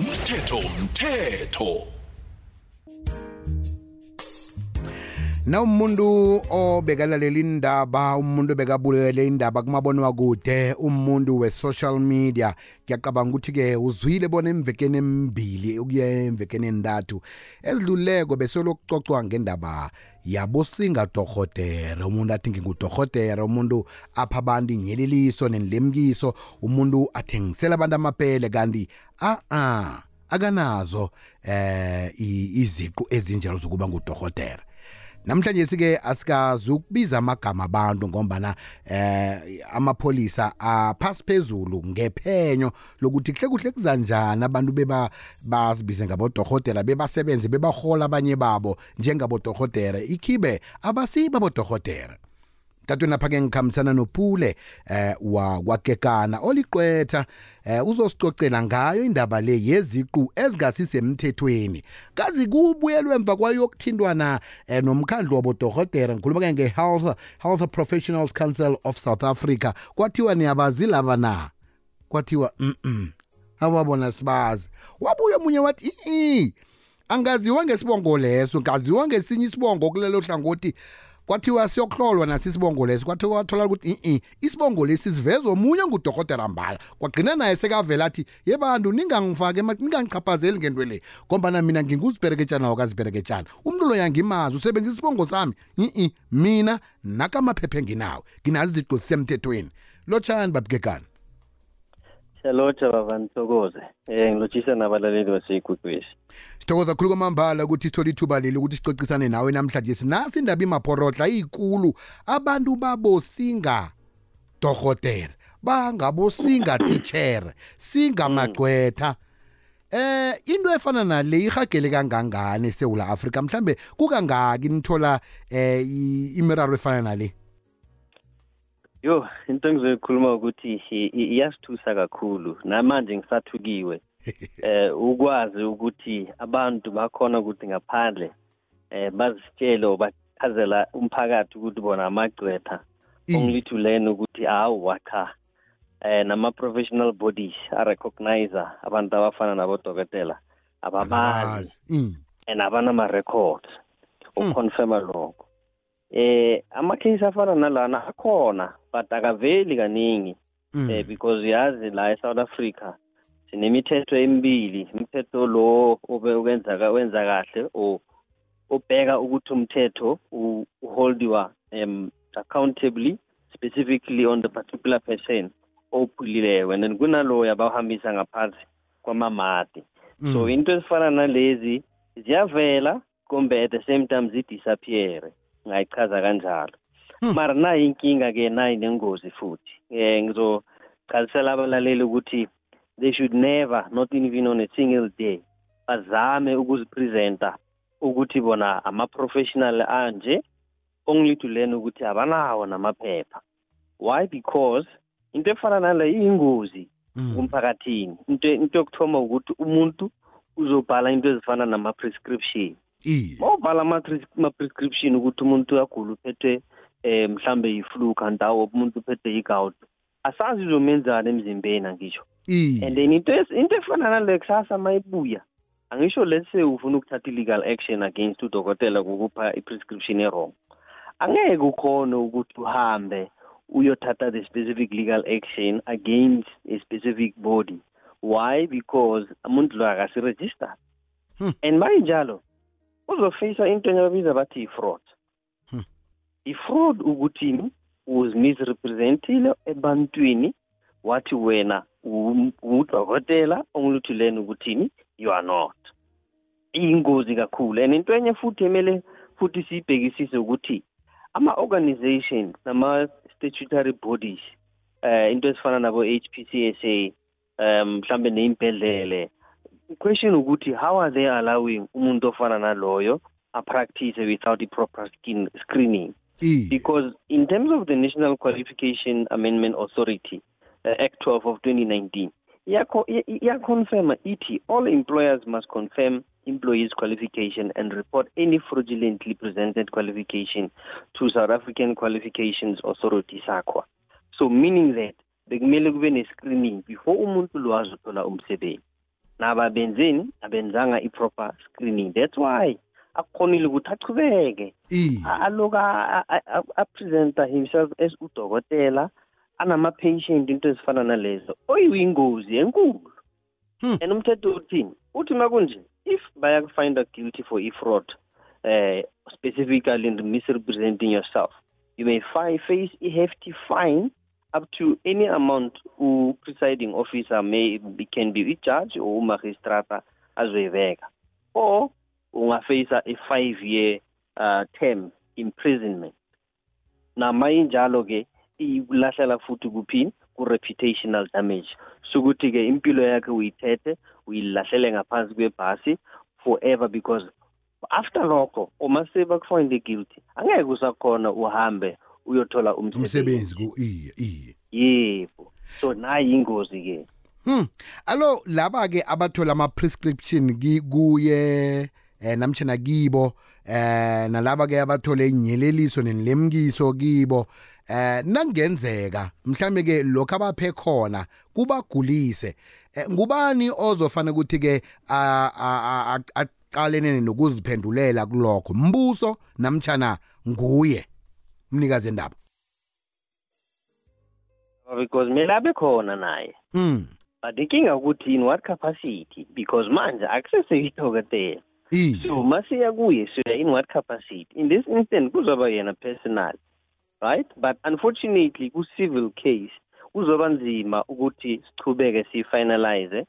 umthetho umthetho na umuntu obekalalela indaba umuntu obekabulele indaba kumabonwa kude umuntu we-social media ngiyacabanga ukuthi-ke uzwile bona emvekeni emibili ukuya emvekeni entathu ezidluleko besolokucocwa ngendaba yabosinga dohotere umuntu athi ngingudohotere umuntu apha abantu inyeleliso nenilemkiso umuntu athengisela abantu amapele kanti a-a akanazo eh iziqu ezinjalo zokuba ngudohotere namhlanje sike asikazi ukubiza amagama abantu ngombana eh amapholisa aphasi phezulu ngephenyo lokuthi kuhle kuhle kuzanjani abantu beba bazibize ngabodorhotela bebasebenze bebahola abanye babo njengabodorhotela ikhibe abasiba bodorhotela tatweni lapha ke ngikhambisana nopule eh wakwakekana oliqwetha eh uzosicocela ngayo indaba le yeziqu ezingasisemthethweni kazi kubuyelwe emva kwayo yokuthindwana eh, nomkhandlu wabodokotela ngikhuluma ke nge-health health professionals council of south africa. Kwathiwa niyabazi laba na? Kwathiwa mm ababona sibazi. Wabuya omunye wathi i angaziwa ngesibongo leso ngaziwa ngesinye isibongo kulelo hlangothi. Kwathiwa siyokuhlolwa nasi isibongo leso kwathiwa kwathola ukuthi i isibongo lesi sivezwe omunye ngudokotela mbala. Kwagcina naye sekavela athi ye bantu ningangifake ningangichaphazeli ngento le ngombana mina nginguzibereketshana wakazibereketshana umntu loya ngimazi usebenzisa isibongo sami. I mina nakamaphephe nginawe nginazi iziqu zisemthethweni lotshani babukekana Siyalotsha baba nithokoze. Eh ngilotshisa nabalaleli baseyigugwesi. Sithokoza khulu kwamambala ukuthi sithole ithuba leli ukuthi sicocisane nawe namhlanje. Sinasi indaba imaphorotla ikulu abantu babosinga dohotera bangabosinga teacher singamagcwetha Eh into efana nale ihagele kangangani eSouth Africa mhlambe kukangaki nithola eh imiraro efana nale? Yo, into engizoyikhuluma ukuthi iyasithusa kakhulu. Namanje ngisathukiwe. Eh ukwazi ukuthi abantu bakhona ukuthi ngaphandle eh bazitshele bachazela umphakathi ukuthi bona amagcwetha. Only to learn ukuthi awu wacha. Eh nama professional bodies are recognize abantu abafana nabodokotela ababazi. And abana ma records. Uconfirma lokho. Eh ama-case afana nalana akhona but akaveli kaningi eh because yazi la eSouth Africa sinemithetho emibili imithetho lo obenza wenza kahle o obheka ukuthi umthetho uholdiwa um accountably specifically on the particular person ophulileko and then kunalo yabahambisa ngaphansi kwamamati so into ezifana nalezi ziyavela kumbe at the same time zidisappear ngayichaza kanjalo. Mara nayi inkinga ke nayi nengozi futhi eh ngizochazisela abalaleli ukuthi they should never not even on a single day bazame ukuzipresenta ukuthi bona ama-professional anje only to learn ukuthi abanawo namaphepha. Why? Because into efana nale iyingozi kumphakathini into into yokuthoma ukuthi umuntu uzobhala into ezifana nama-prescription. Mawubhala ama-prescription ukuthi umuntu uyagula uphethwe um mhlambe yi-flu kanti awo umuntu uphethwe yi-gout asazi izomenzani emzimbeni angisho. And then into into efana nale kusasa mayibuya angisho let's say ufuna ukuthatha illegal action against udokotela ngokupha i-prescription e-wrong. Angeke ukhone ukuthi uhambe uyothatha the specific legal action against a specific body. Why? Because umuntu lo akasiregister. Hmm. and mayinjalo uzofeyisa into enyababiza bathi i-fraud hmm. i-fraud ukuthini uzmisrepresentile ebantwini wathi wena udokotela onguluthileni ukuthini you are not iyingozi kakhulu and into enye futhi emele futhi siyibhekisise ukuthi ama-organization nama-statutory bodies uh, into ezifana nabo-HPCSA um mhlambe ney'mbhedlele question ukuthi how are they allowing umuntu ofana naloyo a-practice without i-proper skin screening? E. because in terms of the national qualification amendment authority uh, act 12 of 2019 iyaconfirma ithi all employers must confirm employees qualification and report any fraudulently presented qualification to south african qualifications authority sakwa so meaning that bekumele kube ne-screening before umuntu lo azothola umsebenzi naba benzeni abenzanga i-proper screening. That's why akukhonile ukuthi achubeke iye A- aloku a- a- a- apresenta himself as udokotela anama-patient into ezifana nalezo. Oyingozi enkulu. Hmm. and umthetho uthini? Uthi makunje if bayakufinda guilty for i-fraud uh, specifically in misrepresenting yourself you may fi face a hefty fine up to any amount u-presiding officer may be, can be i-judge or umagistrata azoyibeka. Or ungafacea a five year uh, term imprisonment. Namayinjalo-ke ikulahlela futhi kuphini? Ku-reputational damage. Sukuthi-ke impilo yakhe uyithethe uyilahlele ngaphansi kwebhasi forever because after lokho uma sebakufinde guilty angeke usakhona uhambe uyothola umsebenzi. Ku iye iye yebo. So nayi ingozi-ke Hmm. Alo laba ke abathola ama prescription ki- kuye eh namtjana kibo eh nalaba ke abathola inyeleliso nenilemkiso kibo eh nakungenzeka mhlambe ke lokho abaphe khona kubagulise. Eh, ngubani ozofana ukuthi ke a- a- a- aqalene nokuziphendulela kulokho? Mbuso namtjana nguye? Mnikazi endaba because kumele abe khona naye. Mm but inkinga ukuthi in what capacity? Because manje akuseseyidokotela i so masiya kuye siya in what capacity? In this instance kuzoba yena personal right? But unfortunately ku-civil case kuzoba nzima ukuthi sichubeke siyi-finalize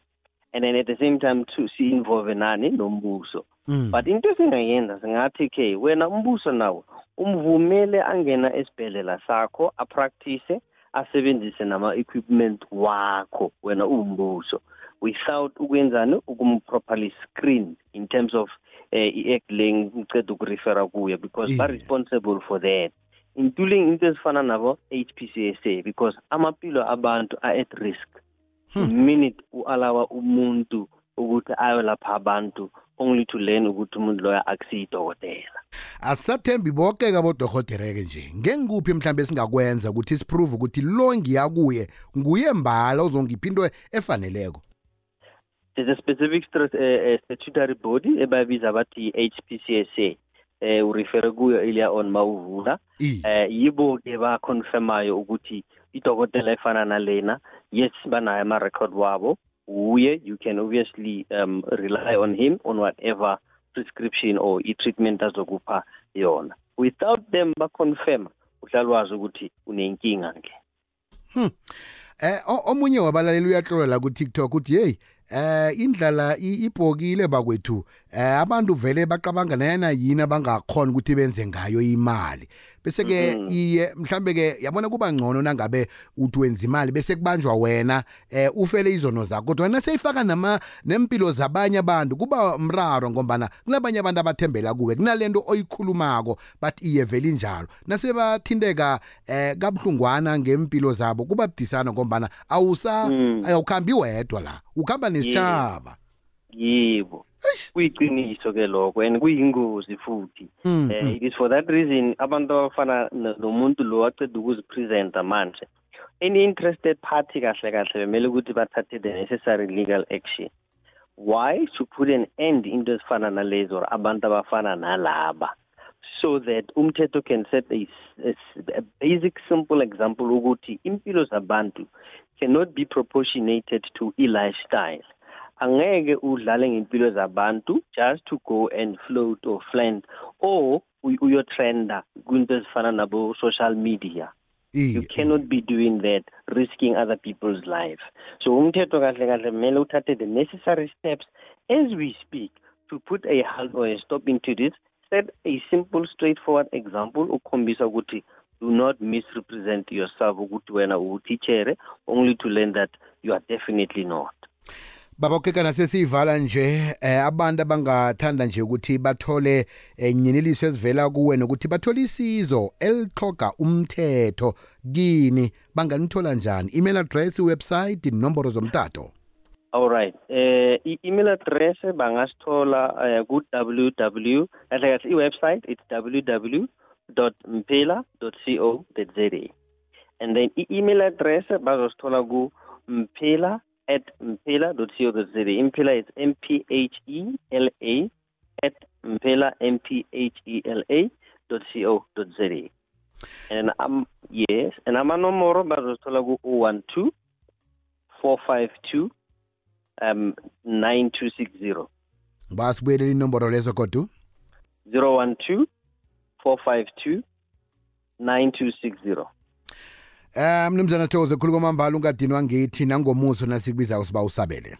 and then at the same time to si-involve nani nombuso. Mm. but into esingayenza singathi ke wena umbuso nawo umvumele angena esibhedlela sakho apractice asebenzise nama-equipment wakho wena uwumbuso without ukwenzani ukumproperly screen in terms of eh, i-act le ngiceda ukurefera kuyo because Iye. ba-responsible for that including into ezifana nabo-hpcsa because amampilo abantu are-at risk Hmm. the minute u-alawa umuntu ukuthi ayolapha abantu only to learn ukuthi umuntu loyo akusiyidokotela. Asathembi bonke kabodorhodereke nje. Ngengikuphi mhlawumbe singakwenza ukuthi siprove ukuthi lo ngiyakuye nguye mbala ozongipha into efaneleko? There's a specific stra- uh, uh, statutory body ebayibiza bathi i-hpcsa eh urefere kuyo earlier on mawuvula. I. Eh yibo-ke baconfirmayo ukuthi idokotela efana nalena yes banayo ama-record wabo. Uye you can obviously um, rely on him on whatever prescription or i-treatment azokupha yona. Without them baconfirma uhlala wazi ukuthi unenkinga-ke eh o- omunye wabalaleli uyahlolwa la ku TikTok uthi hey eh indlala i- ibhokile bakwethu. Eh abantu vele baqabanga nayana yini abangakhona ukuthi benze ngayo imali. Bese ke Mhm. iye mhlambe ke yabona kuba ngcono nangabe uthi wenza imali bese kubanjwa wena eh ufele izono zakho. Kodwa wena seyifaka nama nempilo zabanye abantu kuba mraro ngombana kunabanye abantu abathembela kuwe kunalento oyikhulumako bathi iye vele injalo. Nasebathinteka eh kabuhlungwana ngempilo zabo kuba budisana ngombana awusa Mm. awukhambi wedwa la. Ukhamba nesitshaba yebo kuyiqiniso ke lokho and kuyingozi futhi. Mm. it is for that reason abantu abafana no- nomuntu lo aceda ukuzipresenta manje any interested party kahle kahle bemele ukuthi bathathe the necessary legal action. Why to put an end into ezifana nalezo or abantu abafana nalaba? So that umthetho can set a basic simple example ukuthi impilo zabantu cannot be proportionated to i-lifestyle angeke udlale ngempilo zabantu just to go and float or flaunt or uy- uyotrenda kwinto ezifana nabo-social media. You cannot be doing that risking other people's life. So umthetho kahle kahle kumele uthathe the necessary steps as we speak to put a halt or a stop into this set a simple straightforward example ukhombisa ukuthi do not misrepresent yourself ukuthi wena utithere only to learn that you are definitely not. Baba ukekana sesiyivala nje eh, abantu abangathanda nje ukuthi bathole eh, nyiniliso ezivela kuwe nokuthi bathole isizo elixhoga umthetho kini. Banganithola njani? Email address website inomboro zomtato. All right. Eh i-email address bangasithola eh, ku www kahle kahle i-website it's www.mpela.co.za and then i-email address bazosithola ku at mpela.co.za. Impela is M P H E L A at mpela M P H E L A dot co dot za. And I'm yes, and I'm nomoro bazothola ku 012 452 um 9260 basibuyelele inomboro lezo kodwa? 012 452 9260 Eh mnumzana Thokoze khuluma kwamambala ungadinwa ngithi nangomuso nasikubiza siba usabele.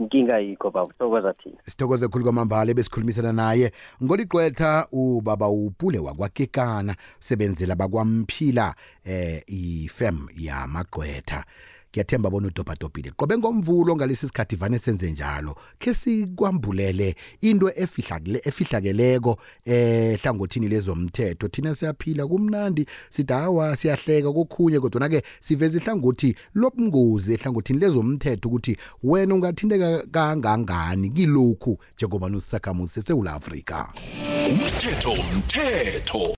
inkinga yikho baba. Sokwaza thina. Sithokoze khulu kwamambala besikhulumisana naye. Ngoliqwetha ubaba upule wakwakekana sebenzela bakwamphila eh ifem yamagqwetha. Ngiyathemba bona udobhadobhile. Qobe ngomvulo ngalesi sikhathi vane senze njalo. Ke sikwambulele into efihlakele efihlakeleko eh hlangothini lezomthetho. Thina siyaphila kumnandi sithi hawa siyahleka kokhunye kodwa ke siveza ihlangothi lobungozi ehlangothini lezomthetho ukuthi wena ungathinteka kangangani kilokhu njengoba nosakhamuzi seSouth Africa umthetho umthetho.